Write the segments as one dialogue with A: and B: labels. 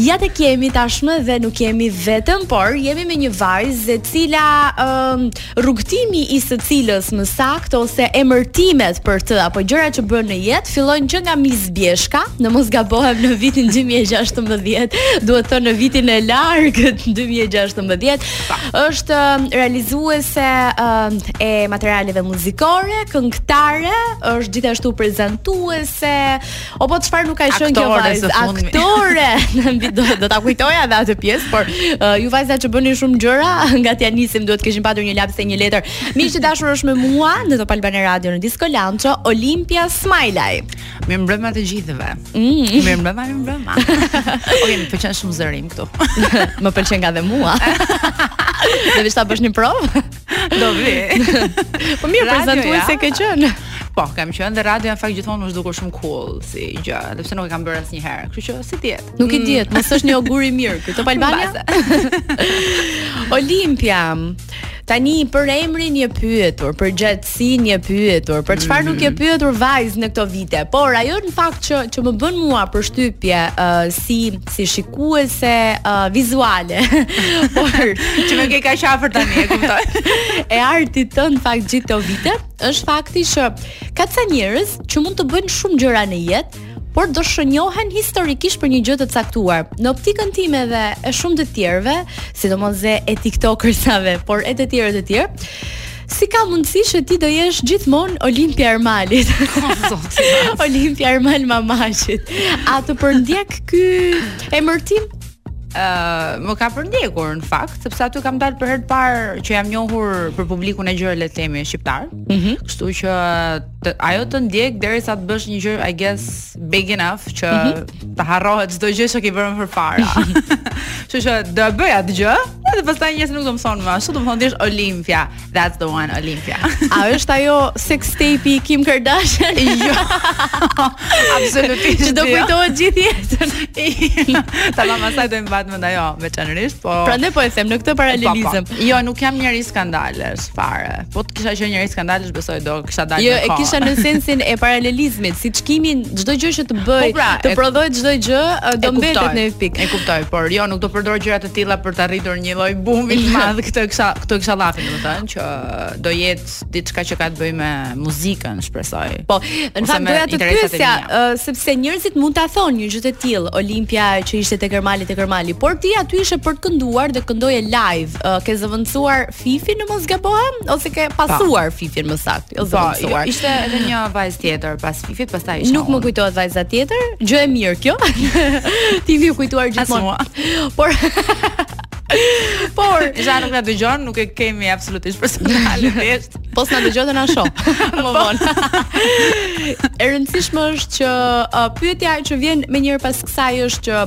A: Ja tek jemi tashmë dhe nuk jemi vetëm, por jemi me një vajzë e cila ë um, rrugëtimi i së cilës më saktë ose emërtimet për të apo gjërat që bën në jetë fillojnë që nga Miss Bjeshka, në mos gabohem në vitin 2016, duhet thënë në vitin e largët 2016, është realizuese um, e materialeve muzikore, këngëtare, është gjithashtu prezantuese, Apo çfarë nuk ka qenë kjo vajzë? Aktore. do do ta kujtoja edhe atë pjesë, por uh, ju vajza që bëni shumë gjëra, nga t'ia nisim duhet të kishim patur një laps e një letër. Miq të dashur është me mua në Top Albania Radio në Disco Lancho, Olimpia
B: Smajlaj. Mirëmbrëma të gjithëve.
A: Mm.
B: Mirëmbrëma, mirëmbrëma. Okej, më pëlqen shumë zëri im këtu.
A: më pëlqen edhe mua. Do vish ta bësh një provë?
B: Do vij.
A: Po mirë,
B: Radio,
A: prezantuese
B: ja.
A: se ke qenë.
B: Po, kam qenë dhe radioja në fakt gjithmonë më është dukur shumë cool si gjë, edhe pse nuk e kam bërë asnjëherë. Kështu që s'i dihet.
A: Nuk i dihet, mos është një ogur i mirë ky. Top Albania. Olimpia. Tani për emrin je pyetur për gjatë sinë je pyetur, për çfarë nuk je mhm. pyetur vajzë në këto vite. Por ajo në fakt që që më bën mua përshtypje uh, si si shikuese uh, vizuale. por
B: që më ke kaq afër tani, e kupton.
A: e artit tënd në fakt gjithë këto vite është fakti që ka ca njerëz që mund të bëjnë shumë gjëra në jetë, por do shenjohen historikisht për një gjë të caktuar. Në optikën time dhe e shumë të tjerëve, sidomos e TikTokersave, por edhe të tjerë të tjerë, Si ka mundësi që ti do jesh gjithmonë Olimpia e
B: Ermalit?
A: Olimpia e Ermal Mamaqit. A të përndjek ky emërtim?
B: Ë, uh, më ka përndjekur në fakt, sepse aty kam dalë për herë të parë që jam njohur për publikun e gjerë le të themi shqiptar.
A: Mhm.
B: Mm Kështu që të, ajo të ndjek derisa të bësh një gjë I guess big enough që mm -hmm. të harrohet çdo gjë që ke bërë më parë. Kështu që do e bëj atë gjë, Edhe pastaj njerëzit nuk do më thonë më ashtu, do më thonë thjesht Olimpia. That's the one Olimpia.
A: A është ajo sex tape i Kim Kardashian?
B: jo. Absolutisht.
A: Që do
B: jo.
A: kujtohet gjithë jetën.
B: Tamam pastaj do të mbahet mend ajo veçanërisht, po.
A: Prandaj po e them në këtë po, paralelizëm.
B: Po. Jo, nuk jam njeri skandalesh fare. Po të kisha qenë njeri skandalesh, besoj do kisha dalë.
A: Jo, e kisha në sensin e paralelizmit, siç Kimi çdo gjë që të bëjë,
B: po pra,
A: të prodhojë çdo gjë, do mbetet në pikë.
B: E kuptoj, por jo, nuk do përdor gjëra tilla për të arritur një lloj bumi të madh këtë kisha këtë kisha llafin domethënë që do jetë diçka që ka të bëjë me muzikën shpresoj.
A: Po në fakt doja të pyesja uh, sepse njerëzit mund ta thonë një gjë të tillë Olimpia që ishte tek Ermali tek Ermali por ti aty ishe për të kënduar dhe këndoje live uh, ke zëvendësuar Fifi në mos gabohem ose ke pasuar Fifin më saktë, jo
B: Po, jo,
A: zëvendësuar.
B: ishte edhe një vajzë tjetër pas Fifit, pastaj isha.
A: Nuk më
B: unë.
A: kujtohet vajza tjetër, gjë e mirë kjo. Ti më kujto gjithmonë.
B: mua.
A: Por Por,
B: Isha nuk na dëgjon, nuk e kemi absolutisht personale thjesht.
A: po s'na dëgjon dhe na shoh. Më vonë. e rëndësishme është që uh, pyetja që vjen më njëherë pas kësaj është që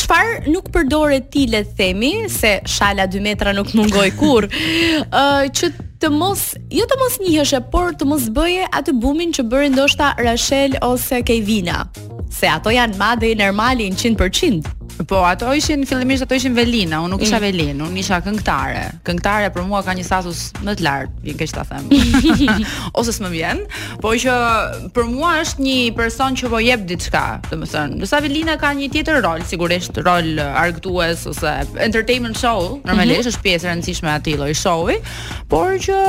A: Çfarë nuk përdore ti le të themi se shala 2 metra nuk mungoi kurr. Ë uh, që të mos, jo të mos njiheshe, por të mos bëje atë bumin që bëri ndoshta Rashel ose Kejvina, se ato janë mbase jo normal 100%.
B: Po, ato ishin fillimisht ato ishin velina, unë nuk isha mm. velinë, unë isha këngëtare. Këngëtarja për mua ka një status më të lartë, vjen keq ta them. Ose s'më vjen, po që për mua është një person që po jep diçka, domethënë. Ndërsa velina ka një tjetër rol, sigurisht rol uh, argëtues ose entertainment show, normalisht mm -hmm. është pjesë e rëndësishme e atij lloj showi, por që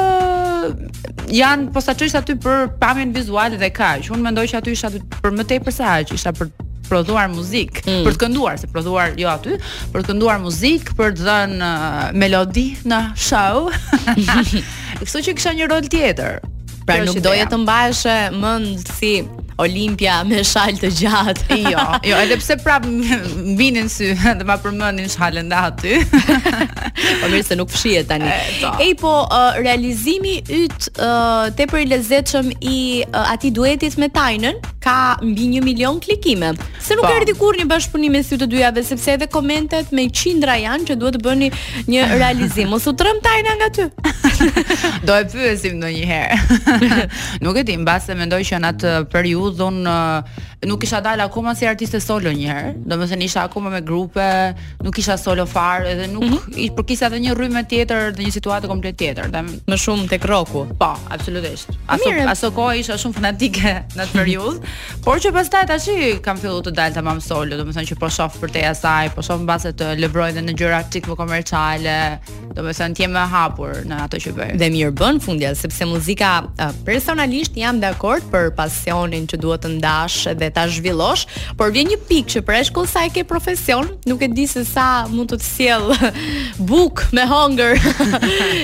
B: janë posaçërisht aty për pamjen vizuale dhe kaq. Unë mendoj që aty isha për më tepër se aq, isha për të prodhuar muzikë,
A: mm.
B: për të kënduar, se prodhuar jo aty, për të kënduar muzikë, për të dhënë uh, melodi në show. Kështu që kisha një rol tjetër.
A: Pra
B: Kjo
A: nuk
B: është
A: doje
B: ideja.
A: të mbaheshe mend si Olimpia me shalë të gjatë.
B: Jo, jo, edhe pse prap më vinin sy dhe ma përmendnin shalën dhe aty.
A: Po mirë se nuk fshihet tani.
B: E, po.
A: Ej po uh, realizimi yt uh, tepër i lezetshëm i uh, atij duetit me Tajnën ka mbi 1 milion klikime. Pse nuk erdhi kurrë një bashkëpunim mes ju të dyjave, sepse edhe komentet me qindra janë që duhet të bëni një realizim. Mos u tremb Tajna nga ty.
B: Do e pyesim ndonjëherë. nuk e di, mbase mendoj që në atë periudhë un nuk kisha dalë akoma si artiste solo një herë. Domethënë isha akoma me grupe, nuk isha solo fare dhe nuk mm -hmm. i përkisja edhe një rrymë tjetër dhe një situatë komplet tjetër. Dhe
A: më shumë tek rroku.
B: Po, absolutisht. Aso aso kohë isha shumë fanatike në atë periudhë. Por që pastaj tash kam filluar të dal tamam solo, domethënë që po shoh përtej asaj, po shoh mbase të lëvroj dhe në gjëra çik më komerciale, domethënë të jem më e hapur në ato që bëj.
A: Dhe mirë bën fundja sepse muzika personalisht jam dakord për pasionin që duhet të ndash dhe ta zhvillosh, por vjen një pikë që për aq kohë sa e ke profesion, nuk e di se sa mund të të sjell bukë me hongër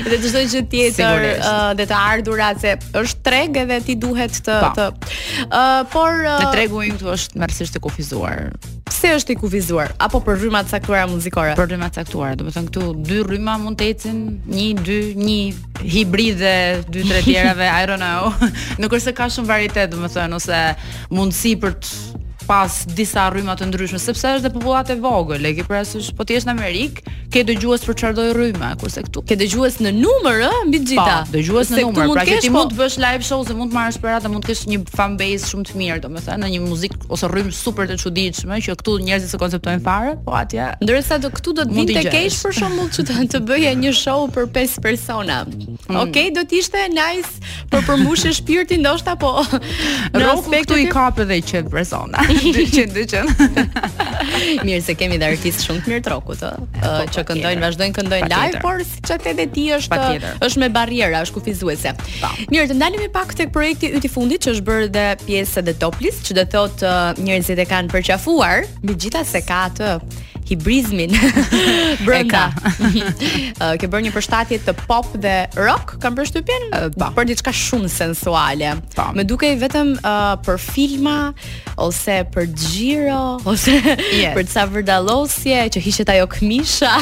A: dhe çdo gjë tjetër dhe të ardhurat se është treg edhe ti duhet të
B: po.
A: të Uh, por
B: uh, Në tregu jonë këtu është mjerisht i kufizuar.
A: Pse është i kufizuar? Apo për rryma të caktuara muzikore?
B: Për rryma të caktuara, domethënë këtu dy rryma mund të ecin, 1, 2, 1 hibride, 2 3 tjerave, I don't know. Nuk është se ka shumë varietet, domethënë, ose mundësi për të pas disa rryma të ndryshme, sepse është dhe popullatë e vogël, e ke parasysh, po të jesh në Amerikë, ke dëgjues për çfarëdo rryme, kurse këtu
A: ke dëgjues në numër, ë, mbi të gjitha.
B: Po, dëgjues në numër, pra që ti po- mund të bësh live show se mund të marrësh para dhe mund të kesh një fan base shumë të mirë, domethënë, në një muzikë ose rrymë super të çuditshme që këtu njerëzit s'e konceptojnë fare, po atje.
A: Ndërsa këtu do të vinte keq për shembull që të, të bëja një show për 5 persona. Mm. Okej, okay, do të ishte nice Për përmbushje shpirti ndoshta po.
B: Rroku këtu i kap edhe 100 persona. Dyqind, dyqind.
A: Mirë se kemi dhe artistë shumë të mirë të rrokut, ë, po, po, që këndojnë, vazhdojnë këndojnë live, por siç the edhe ti është me barriera, është kufizuese. Po. Mirë, të ndalemi pak tek projekti yt i fundit që është bërë dhe pjesë e The Top List, që do thotë njerëzit e kanë përqafuar, megjithëse ka atë hibridizmin brenda. uh, ke bërë një përshtatje të pop dhe rock, kam përshtypjen, uh, po. për diçka shumë sensuale. Pa. Po. Më dukej vetëm uh, për filma ose për xhiro ose yes. për ca vërdallosje që hiqet ajo këmisha.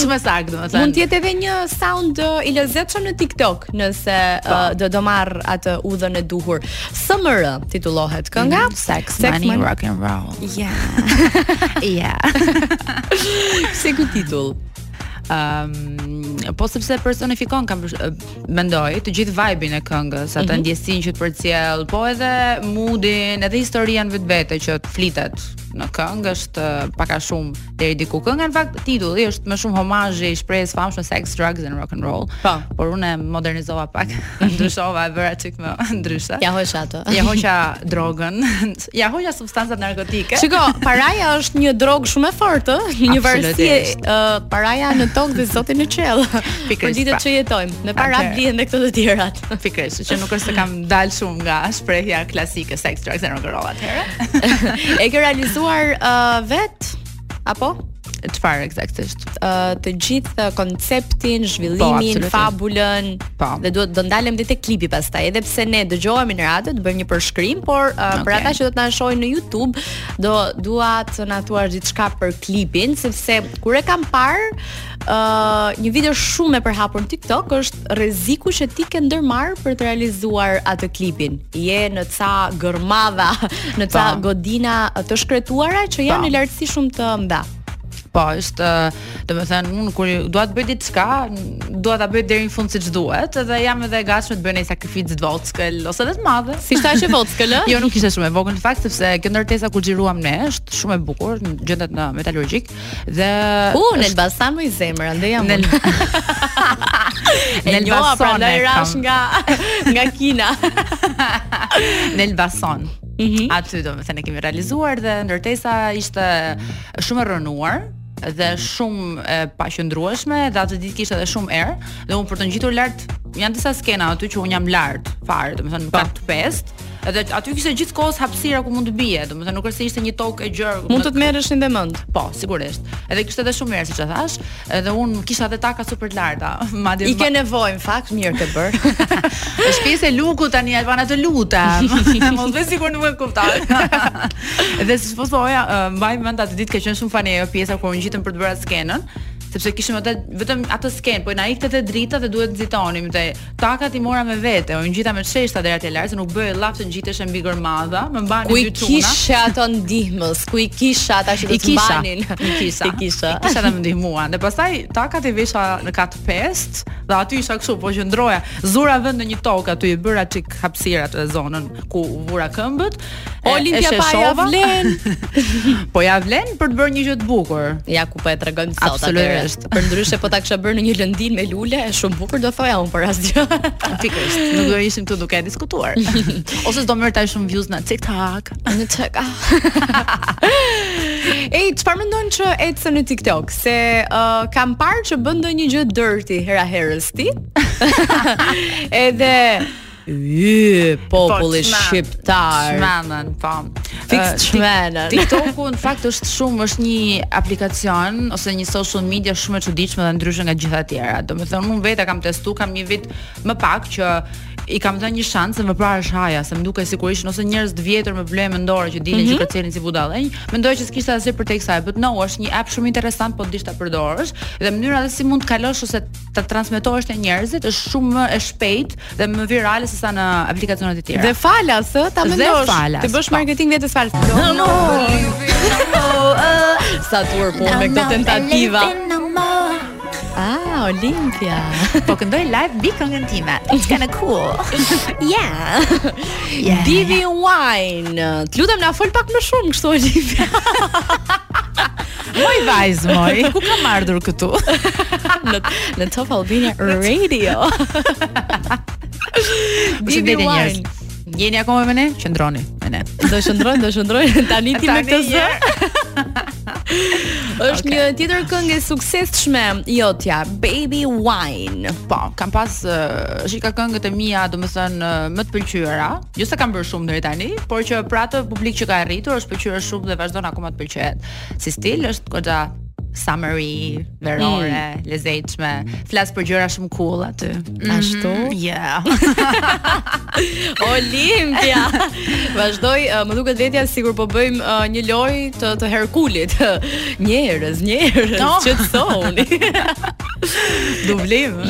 B: shumë saktë, domethënë.
A: Mund të jetë edhe një sound uh, i lezetshëm në TikTok, nëse uh, po. do do marr atë udhën e duhur. SMR titullohet kënga
B: mm, Sex, Sex Money, Money Rock and Roll.
A: Ja. Ja. Pse ky titull?
B: Um, po sepse personifikon kam mendoj të gjithë vibe-in e këngës, atë mm -hmm. ndjesinë që të përcjell, po edhe mood-in, edhe historia në vetvete që flitet në këngë është pak a shumë deri diku. Kënga në fakt titulli është më shumë homazh i shprehjes së famshme Sex, Drugs and Rock and Roll.
A: Po.
B: Por unë e modernizova pak, ndryshova e bëra çik më ndryshe.
A: Ia hoqe ato.
B: Ia hoqa drogën, ia hoqa substancat narkotike.
A: Shiko, paraja është një drogë shumë e fortë, një varësi uh, paraja në tokë dhe zoti në qiell. Për ditët pra. që jetojmë, me para blihen edhe këto të tjerat.
B: Pikërisht, që nuk është se kam dalë shumë nga shprehja klasike Sex, Drugs and Rock and Roll atëherë.
A: e ke realizuar uh, vetë Exact. Apo?
B: Çfarë ekzaktisht?
A: Ë uh, të gjithë konceptin, zhvillimin, po, fabulën.
B: Po.
A: Dhe do të ndalem dhe te klipi pastaj, edhe pse ne dëgjohemi në radio, të bëjmë një përshkrim, por uh, okay. për ata që do të na shohin në YouTube, dua të na thuash diçka për klipin, sepse kur e kam parë, Uh, një video shumë e përhapur në TikTok është rreziku që ti ke ndërmarrë për të realizuar atë klipin. Je në ca gërmadha, në ca po. godina të shkretuara që janë po. në lartësi shumë të mëdha.
B: Po, është, domethënë, unë kur dua të bëj diçka, dua ta bëj deri në fund siç duhet, dhe jam edhe e gatshme të bëj një sakrificë të vogël ose edhe të madhe.
A: S'ishte aq e vogël, ë?
B: jo, nuk ishte shumë e vogël në fakt, sepse kjo ndërtesa ku xhiruam ne është shumë e bukur, gjendet në Metalurgjik. Dhe
A: U uh, në Elbasan më i zemër, andaj jam. Në
B: Elbasan.
A: Jo, prandaj rash nga nga Kina.
B: në Elbasan. Mm -hmm. Aty do të thënë kemi realizuar dhe ndërtesa ishte shumë e rrënuar, dhe shumë e paqëndrueshme dhe atë ditë kishte edhe shumë erë dhe unë për të ngjitur lart janë disa skena aty që un jam lart fare, domethënë në kat pestë. Edhe aty kishte gjithë kohës hapësira ku mund të bije, domethënë nuk është se ishte një tokë e gjerë.
A: Mund të të merreshin dhe mendtë.
B: Po, sigurisht. Edhe kishte edhe shumë erë siç e thash, edhe un kisha edhe taka super të larta.
A: Madje i ke nevojë në fakt mirë të bër.
B: Është pjesë e lukut tani Albana të lutem. Mos vë sikur nuk e kupton. Dhe siç po thoja, mbaj mend atë ditë ka qenë shumë fani ajo pjesa kur u ngjitëm për të bërë skenën sepse kishim atë vetëm atë sken, po na ikte dhe drita dhe duhet nxitonim dhe Takat i mora me vete, u ngjita me çeshta deri atje lart, se nuk bëhej llaf të ngjiteshe mbi gërmadha, më
A: mbanin
B: dy çuna.
A: Ku i kishe ato ndihmës? Ku i kisha ata që do të mbanin?
B: I kisha.
A: I kisha.
B: I kisha dhe më ndihmuan. Dhe pastaj takat i vesha në kat 5 dhe aty isha kështu, po qëndroja. Zura vend në një tokë aty e bëra check hapësirat dhe zonën ku vura këmbët Po
A: Olimpia po ja vlen.
B: po ja vlen për të bërë një gjë të bukur.
A: Ja ku po e tregojmë sot atë. Absolutisht. Përndryshe po ta kisha bërë në një lëndinë me lule, është shumë bukur do thoja un për asgjë.
B: Pikërisht. Nuk do ishim këtu duke diskutuar. Ose do merrta shumë views në TikTok.
A: Në TikTok. Ej, çfarë mendon që ecën në TikTok se uh, kam parë që bën ndonjë gjë dirty herë-herës ti? Edhe Yy, po, populli
B: po,
A: shqiptar.
B: Çmenden, po. Fiks
A: uh
B: çmenden. TikToku në fakt është shumë është një aplikacion ose një social media shumë e çuditshme dhe ndryshe nga gjitha të tjera. Domethënë unë vetë kam testuar kam një vit më pak që i kam dhënë një shans se më parë s'e haja, se më dukej sikur ishin ose njerëz të vjetër me probleme mendore që dilin mm -hmm. që mhm. kërcenin si budallënj, mendoj që s'kishte asgjë përtej kësaj, but no, është një app shumë interesant po dish ta përdorësh dhe mënyra se si mund të kalosh ose të transmetohesh te njerëzit është shumë më e shpejtë dhe më virale sesa në aplikacionet e tjera.
A: Dhe falas, ë, ta mendosh.
B: Falas,
A: të bësh
B: po.
A: marketing vetes falas. No, no, Sa turp po me këto tentativa. Ah, Olimpia.
B: Po këndoj live mbi këngën time. It's kind of cool.
A: yeah.
B: yeah.
A: Baby Wine. Të lutem na fol pak më shumë kështu Olimpia.
B: Moj vajz, moj, ku kam ardhur këtu?
A: në, në Top Albania Radio.
B: Baby
A: Wine.
B: Jeni akoma me ne? Qëndroni me ne.
A: Do shëndrojnë, do shëndrojnë. Tani ti me këtë zë. Është okay. një tjetër këngë e suksesshme jotja, Baby Wine.
B: Po, kam pas uh, shiko këngët e mia, domethënë uh, më të pëlqyera. Jo se kam bërë shumë deri tani, por që për atë publik që ka arritur, është pëlqyer shumë dhe vazhdon akoma të pëlqehet. si stil është goxha summary, verore,
A: mm.
B: lezetshme. Flas për gjëra shumë cool aty. Mm -hmm.
A: Ashtu?
B: Yeah.
A: Olimpia. Vazdoj, uh, më duket vetja sikur po bëjmë uh, një lojë të Herkulit. njerëz, njerëz,
B: no.
A: që të thoni.
B: Dublim.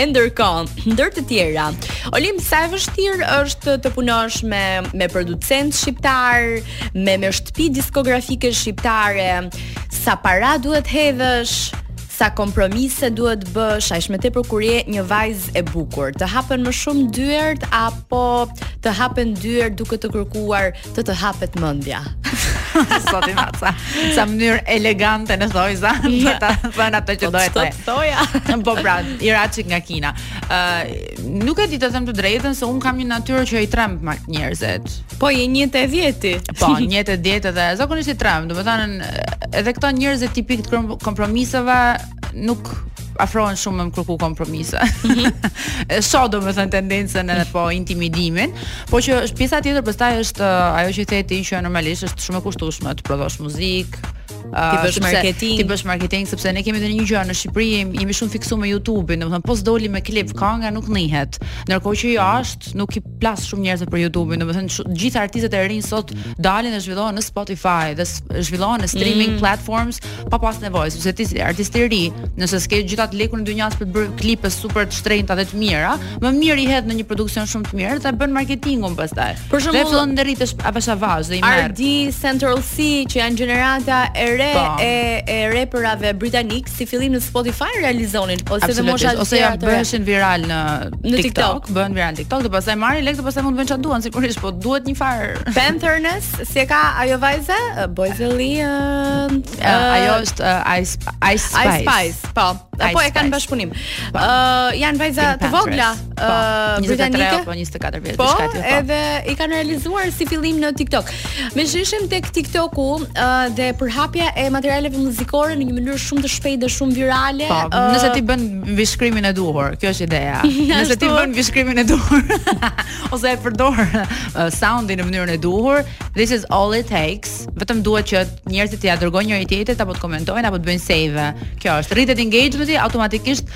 A: E ndërkohë, ndër të tjera. Olim, sa e vështirë është të punosh me me producent shqiptar, Me me shtëpi diskografike shqiptare, sa para duhet të hedhësh, sa kompromise duhet të bësh, aq më tepër kur je një vajzë e bukur. Të hapen më shumë dyert apo të hapen dyert duke të kërkuar të të hapet mendja.
B: Zoti Maca, sa mënyrë elegante në thoi za, për ta thënë atë që
A: po,
B: do të
A: thoja.
B: Po pra, Iraçi nga Kina. Ë, uh, nuk e di të them të drejtën se un kam një natyrë që i tremb pak njerëzit.
A: Po je një e tetëdhjetë.
B: Po, një e tetëdhjetë dhe zakonisht i tremb, domethënë edhe këto njerëzit tipik të kompromiseve nuk afrohen shumë me më kërku kompromise. e shoh domethënë tendencën edhe po intimidimin, po që është pjesa tjetër pastaj është uh, ajo që the ti që normalisht është shumë e kushtueshme të prodhosh muzikë,
A: t'i bësh marketing,
B: t'i bësh marketing sepse ne kemi tani një gjë në Shqipëri, jemi shumë fiksuar me YouTube-in, domethënë po s'doli me klip kënga nuk njihet. Ndërkohë që jashtë nuk i plas shumë njerëzve për YouTube-in, domethënë shu- gjithë artistët e rinj sot dalin dhe zhvillohen në Spotify dhe s- zhvillohen në streaming platforms pa pas nevojë, sepse ti si artist i ri, nëse s'ke gjithë atë lekun e dynjas për të bërë klipe super të shtrenjta dhe të mira, më mirë i hedh në një produksion shumë të mirë dhe bën marketingun pastaj.
A: Për shembull-
B: dhe fillon të rritesh avash avash dhe i merr.
A: ArrDee, Central Cee që janë gjenerata e re
B: Po.
A: e e reperave britanikë si fillim në Spotify realizonin ose dhe mosha
B: ose bëheshin viral në
A: në
B: TikTok,
A: TikTok
B: bën viral TikTok dhe pastaj marrin lekë dhe pastaj mund të bëjnë çfarë duan sigurisht po duhet një farë
A: Pantheress si e ka ajo vajza Boy's a
B: Liar ajo është Ice Ice Spice
A: po apo e kanë bashkëpunim ë janë vajza të vogla
B: Po, uh,
A: britanike
B: apo 24 vjeç
A: po,
B: diçka e tillë. Po,
A: edhe i kanë realizuar si fillim në TikTok. Ne shihemi tek TikToku uh dhe përhapja e materialeve muzikore në një mënyrë shumë të shpejtë dhe shumë virale.
B: Po,
A: uh,
B: nëse ti bën mbishkrimin e duhur, kjo është ideja. nëse ti bën mbishkrimin e duhur ose e përdor uh, soundin në mënyrën e duhur, this is all it takes. Vetëm duhet që njerëzit t'ia dërgojnë njëri tjetrit apo të komentojnë apo të bëjnë save. Kjo është rritet engagement-i automatikisht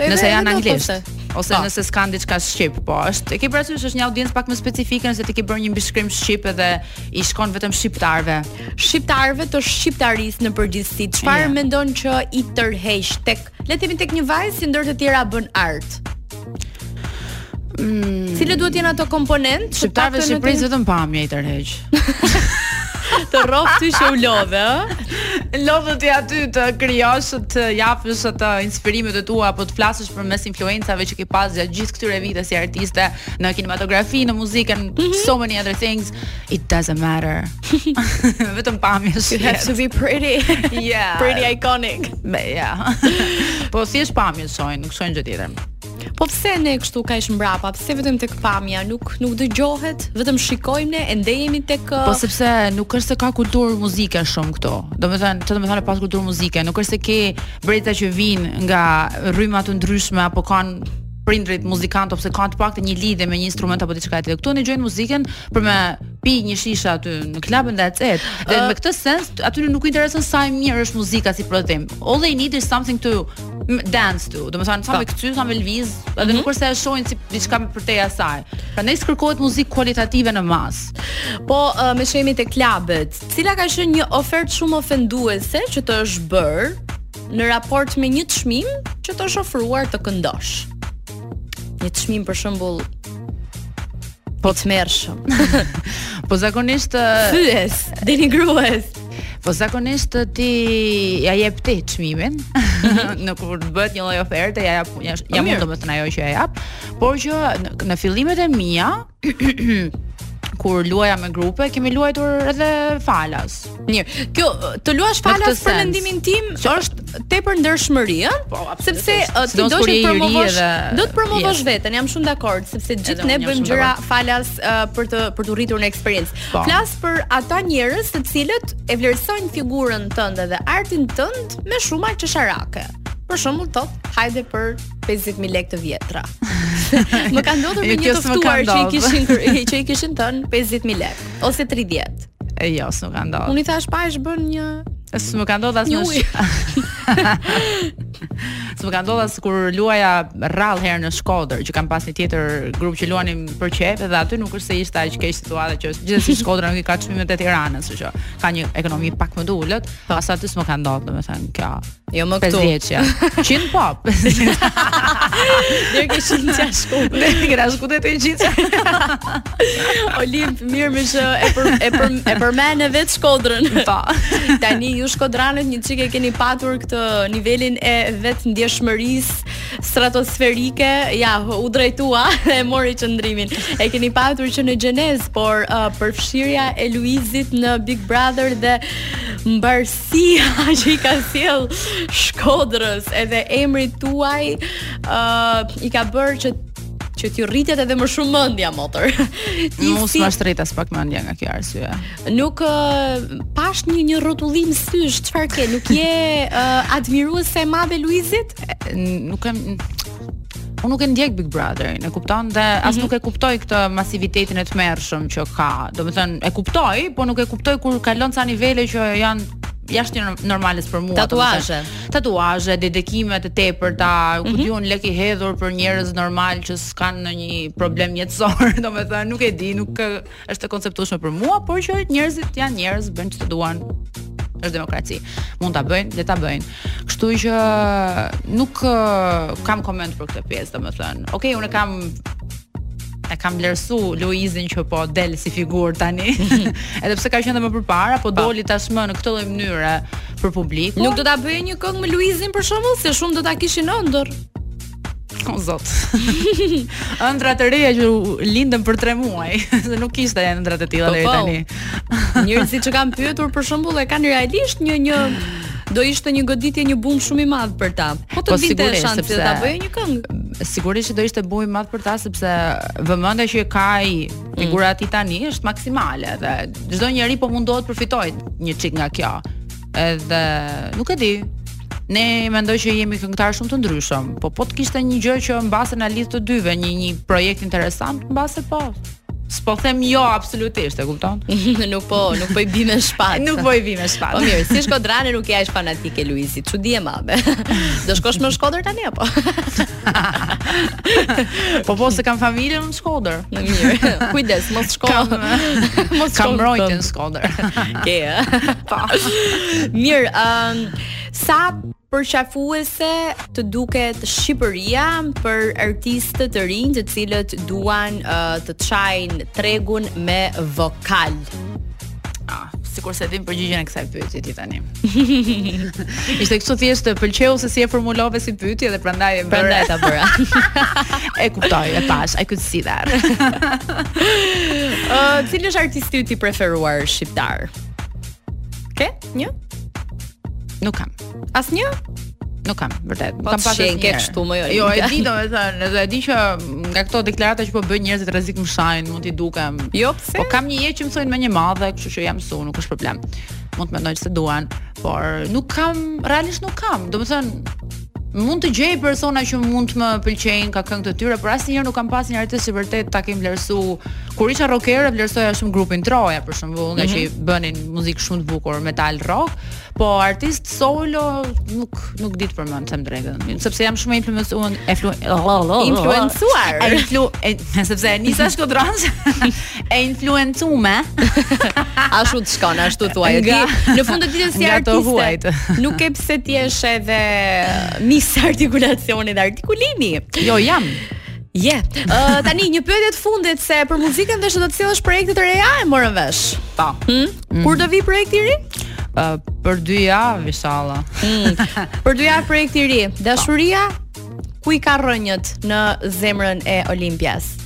B: Nëse janë anglisht ose pa. Po. nëse s'kanë diçka shqip, po është. E ke parasysh është një audiencë pak më specifike nëse ti ke bërë një mbishkrim shqip edhe i shkon vetëm shqiptarëve.
A: Shqiptarëve të shqiptarisë në përgjithësi, çfarë yeah. mendon që i tërheq tek, le të themi tek një vajzë që ndër të tjera bën art? Mm. Cilët duhet jenë ato komponent?
B: Shqiptarëve të Shqipërisë vetëm pamje i tërheq.
A: të rrok ty që u lodhe, ë?
B: Lodhe ti aty të krijosh të japësh atë inspirimet e tua apo të flasësh përmes influencave që ke pas gjatë gjithë këtyre viteve si artiste në kinematografi, në muzikë, mm -hmm. so many other things. It doesn't matter. vetëm pamje.
A: You have to be pretty.
B: yeah.
A: Pretty iconic.
B: But, yeah. po thjesht pamje shohin, nuk shohin gjë tjetër.
A: Po pse ne kështu kaq mbrapa? Pse vetëm tek pamja nuk nuk dëgjohet? Vetëm shikojmë ne e ndalemi tek uh,
B: Po sepse nuk është se ka kulturë muzike shumë këtu. Domethënë, çfarë domethënë s'ka kulturë muzike? Nuk është se ke breza që vijnë nga rryma të ndryshme apo kanë prindrit muzikantë ose kanë të paktën një lidhje me një instrument apo diçka tjetër. Këtu dëgjojnë muzikën për me pi një shishe aty në klub and that's it. Dhe uh, me këtë sens aty nuk i intereson sa e mirë është muzika si prodhim. All they need is something to dance to, domethënë po. kërce, me lëviz, edhe mm -hmm. nuk është se e shohin si diçka më përtej asaj. Prandaj s'kërkohet muzikë kualitative në masë.
A: Po uh, meqë jemi te klubet, cila ka qenë një ofertë shumë ofenduese që të është bërë në raport me një çmim që të është ofruar të këndosh. Një çmim për shembull po tmerrshëm.
B: po zakonisht
A: fyes, denigrues.
B: Po zakonisht ti ja jep ti çmimin. Mhm. kur të bëhet një lloj oferte, ja jap, ja, ja mund domethënë ajo që ja jap, por që në, në fillimet e mia kur luaja me grupe, kemi luajtur edhe falas.
A: Mirë, kjo të luash falas për mendimin tim është tepër ndershmëri, ëh? Po, sepse ti do të promovosh, do të promovosh veten, jam shumë dakord, sepse gjithë ne bëjmë gjëra falas uh, për të për t'u rritur në eksperiencë. Po. Flas për ata njerëz të cilët e vlerësojnë figurën tënde dhe artin tënd me shuma qesharake. Për shembull thotë, hajde për 50000 lekë të vjetra. më ka ndodhur me jo, një të ftuar që i kishin që i kishin thënë 50000 lekë ose 30.
B: E jo, s'më ka ndodhur.
A: Unë i thashë pa është bën një
B: S'më ka ndodhur asnjë. S'më ka ndodhur as kur luaja rrallë herë në Shkodër, që kam pas një tjetër grup që luanim për qejf dhe aty nuk është se ishte aq keq situata që gjithsesi Shkodra nuk i ka çmimet e Tiranës, kështu që ka një ekonomi pak më të ulët, po as aty s'më ka ndodhur, domethënë, kjo
A: Jo më këtu.
B: Pesëvjeçja. Qin pop.
A: Dhe ke qin ti ashtu.
B: Dhe ke ra shku te qin.
A: Olimp mirë më shë e për e për e për më në vetë Shkodrën.
B: Po.
A: Tani ju shkodranët një çike keni patur këtë nivelin e vetëndjeshmërisë stratosferike. Ja, u drejtua e mori qëndrimin. E keni patur që në gjenezë, por uh, përfshirja e Luizit në Big Brother dhe mbarë Tia që i ka sjell Shkodrës edhe emri tuaj ë uh, i ka bërë që që t'i rritet edhe më shumë mendja motër.
B: Ti nuk si... s'm'është rrit as pak mendja nga kjo arsye.
A: Nuk uh, pash një një rrotullim sysh, çfarë ke? Nuk je uh, admiruese e madhe e Luizit?
B: Nuk kam Unë nuk e ndjek Big Brotherin, e kupton dhe as mm -hmm. nuk e kuptoj këtë masivitetin e tmerrshëm që ka. Domethënë, e kuptoj, po nuk e kuptoj kur kalon ca nivele që janë jashtë normales për mua.
A: Tatuazhe.
B: Tatuazhe, dedikime të tepërta, mm -hmm. ku di un lek i hedhur për njerëz normal që s'kanë ndonjë problem jetësor, domethënë nuk e di, nuk Është e konceptueshme për mua, por që njerëzit janë njerëz, bëjnë çfarë duan. Është demokraci. Mund ta bëjnë, le ta bëjnë. Kështu që nuk uh, kam koment për këtë pjesë, domethënë. Okej, okay, unë kam e kam vlerësu Luizin që po del si figurë tani. Edhe pse ka qenë edhe më përpara, po doli tashmë në këtë lloj mënyre për publikun.
A: Nuk do ta bëje një këngë me Luizin për shembull, se shumë do ta kishin ëndër.
B: O zot. ëndra të reja që lindën për 3 muaj, se nuk kishte ëndra të tilla
A: po,
B: deri
A: po. tani. Njerëzit që kanë pyetur për shembull e kanë realisht një një do ishte një goditje një bum shumë i madh për ta. Po të
B: po,
A: vinte shansi
B: sepse...
A: ta bëje një këngë.
B: Sigurisht që do ishte bum i madh për ta sepse vëmendja që ka ai mm. figura mm. tani është maksimale dhe çdo njeri po mundohet të përfitojë një çik nga kjo. Edhe nuk e di. Ne mendoj që jemi këngëtar shumë të ndryshëm, po po të kishte një gjë që mbase na lidh të dyve, një një projekt interesant, mbase po. S'po them jo absolutisht, e kupton?
A: nuk po, nuk po i bim me shpat.
B: nuk po i bim me shpat.
A: Po mirë, si shkodrane nuk je as fanatike e Luizit, çudi e madhe. Do shkosh më në Shkodër tani apo?
B: po po se kam familjen në Shkodër.
A: Në mirë. Kujdes, mos shko.
B: Kam,
A: mos shko. Kam
B: mbrojtjen në Shkodër.
A: Ke. Po. Mirë, ëm um, sa përqafuese të duket Shqipëria për artistët e rinj të cilët duan uh, të çajnë tregun me vokal.
B: Ah, sikur s'e di përgjigjen e kësaj pyetje ti tani. Ishte kështu thjesht të pëlqeu se si e formulove si pyetje dhe prandaj e bëre.
A: Prandaj ta bëra.
B: e kuptoj, e pash, I could see that.
A: Ë, uh, cili është artisti yt i preferuar shqiptar? Ke? Një?
B: Nuk kam.
A: Asnjë?
B: Nuk kam, vërtet.
A: Po
B: kam
A: pasur një
B: keq
A: këtu më jo.
B: Jo, e di domethënë, edhe e di që nga këto deklarata që po bëj njerëzit rrezik më shajnë, mund t'i dukem.
A: Jo, pse?
B: Po kam një jetë që më thonë mendjemadhe, kështu që jam mësu, nuk është problem. Mund të mendojnë çfarë duan, por nuk kam, realisht nuk kam. Domethënë, mund të gjej persona që mund të më pëlqejnë ca këngë të tyre, por asnjëherë nuk kam pas një artist që vërtet ta kem vlerësu. Kur isha rocker, vlerësoja shumë grupin Troja për shembull, nga mm -hmm. që bënin muzikë shumë të bukur, metal rock. Po artist solo nuk nuk di të përmend them të drejtën, sepse jam shumë influencuar,
A: influencuar.
B: Influ, e, sepse e nisa shkodrans e influencume.
A: ashtu të shkon, ashtu thua e
B: di.
A: Në fund të ditës si
B: artist.
A: Nuk e di pse ti je edhe mis artikulacioni dhe artikulimi.
B: Jo, jam.
A: Je. Yeah. Uh, tani një pyetje të fundit se për muzikën dhe ç'do të sjellësh projekte të reja e morën vesh.
B: Po.
A: Hmm? Mm. Kur do vi projekti i ri?
B: Uh, për dy javë inshallah. Mm.
A: për dy javë projekti i ri. Dashuria ku i ka rrënjët në zemrën e Olimpias?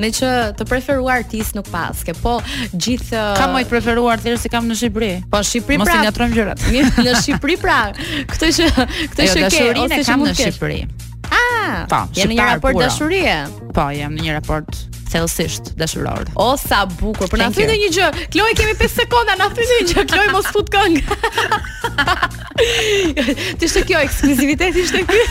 A: Me që të preferuar artist nuk paske, po gjithë uh,
B: Kam moj të preferuar, thjesht s'i kam në Shqipëri.
A: Po Shqipëri pra.
B: Mos i
A: pra-
B: ngatrojmë gjërat.
A: në Shqipëri pra. Këtë që këtë
B: jo,
A: që ke ose që mund të kesh.
B: Në Shqipëri.
A: Ah,
B: po,
A: jam në një raport dashurie.
B: Po, jam në një raport thellësisht dashuror.
A: O sa bukur. Po na thuaj një gjë. Kloi kemi 5 sekonda, na thuaj një gjë. Kloi mos fut këngë. T'ishte kjo ekskluzivitet ishte ky?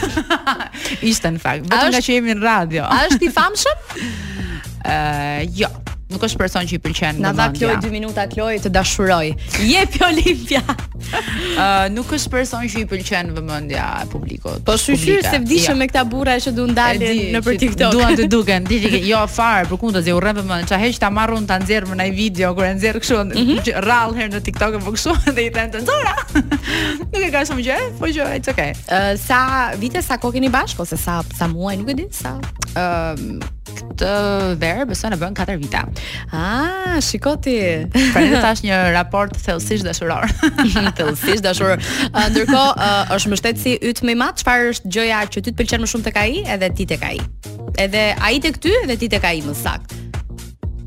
B: ishte në fakt, vetëm ngaqë jemi në radio.
A: A është i famshëm?
B: Ë, uh, jo. Nuk është person që i pëlqen.
A: Na dha Kloi 2 minuta Kloi të dashuroj. Jep Olimpia.
B: uh, nuk është person që i pëlqen vëmendja e publikut.
A: Po shyqyr se vdiqëm ja. me këta burra që duan dalin nëpër TikTok.
B: Duan të duken, dije që jo fare, përkundrazi e urren vëmendjen, ça heq ta marr unë ta nxjerr në një video kur e nxjerr kështu
A: mm
B: -hmm. rrallë herë në TikTok apo kështu dhe i them të nxora. nuk e ka shumë qejf, po jo, it's okay.
A: Uh, sa vite sa kohë keni bashkë ose sa sa muaj, nuk e di, sa.
B: Ëm uh, këtë verë besoj na bën 4 vite.
A: Ah, shiko ti.
B: Pra ne tash në një raport thellësisht dashuror.
A: thellësisht dashuror. Ndërkohë uh, është mbështetësi yt më i madh, çfarë është gjëja që ty të pëlqen më shumë tek ai, edhe ti tek ai. Edhe ai tek ty, edhe ti tek ai më saktë.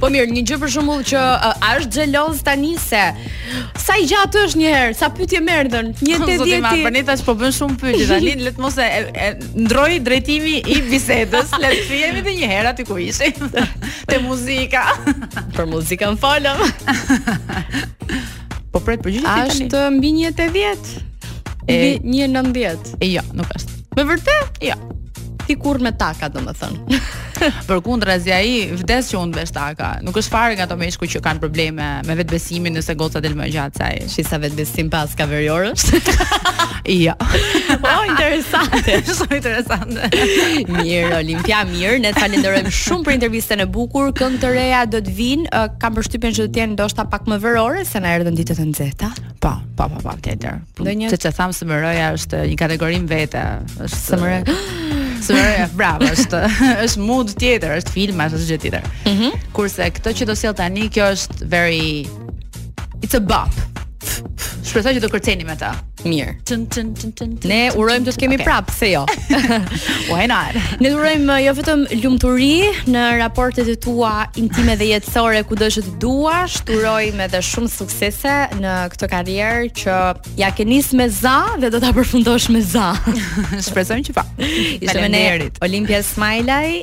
B: Po
A: mirë, një gjë për shembull që a është xheloz tani se sa i gjatë është një herë, sa pyetje më erdhën. Një te
B: dieti. Po
A: më
B: bëni tash po bën shumë pyetje tani, le të mos e, e ndroj drejtimi i bisedës, le të kthehemi edhe një herë aty ku ishim. Te muzika.
A: Për muzikën flasim.
B: Po pret përgjigje tani.
A: Është mbi 1.80.
B: E
A: 1.90.
B: Jo, nuk është.
A: Me vërtet?
B: Jo.
A: ti kurr me taka domethën.
B: Përkundrazi ai vdes që unë vesh taka. Nuk është fare nga ato meshkuj që kanë probleme me vetbesimin nëse goca del më gjatë se ai.
A: Shi sa vetbesim paska verior është.
B: jo.
A: po interesante,
B: shumë interesante.
A: mirë, Olimpia, mirë. Ne të falenderojmë shumë për intervistën e bukur. Këngë të reja do të vinë. Uh, kam përshtypjen që do të jenë ndoshta pak më verore se na erdhën ditët e nxehta.
B: Po, po, po,
A: patjetër.
B: Domethënë që thashë sëmërëja është një kategori më vete. Është
A: sëmërëja.
B: Sëmërëja, bravo, është është mood tjetër, është film, është gjë tjetër.
A: Mhm.
B: Mm Kurse këtë që do sjell tani, kjo është very it's a bop. Shpresoj që do kërceni me ta.
A: Mirë.
B: Tun tun tun tun.
A: Ne urojmë të të kemi
B: okay.
A: prapë, se jo.
B: Why not?
A: Ne urojmë uh, jo vetëm lumturi në raportet e tua intime dhe jetësore kudo të duash t'urojmë edhe shumë suksese në këtë karrierë që ia ke nis me za dhe do ta përfundosh me za.
B: Shpresojmë që pa.
A: Ishte me ne Olimpia Smajlaj,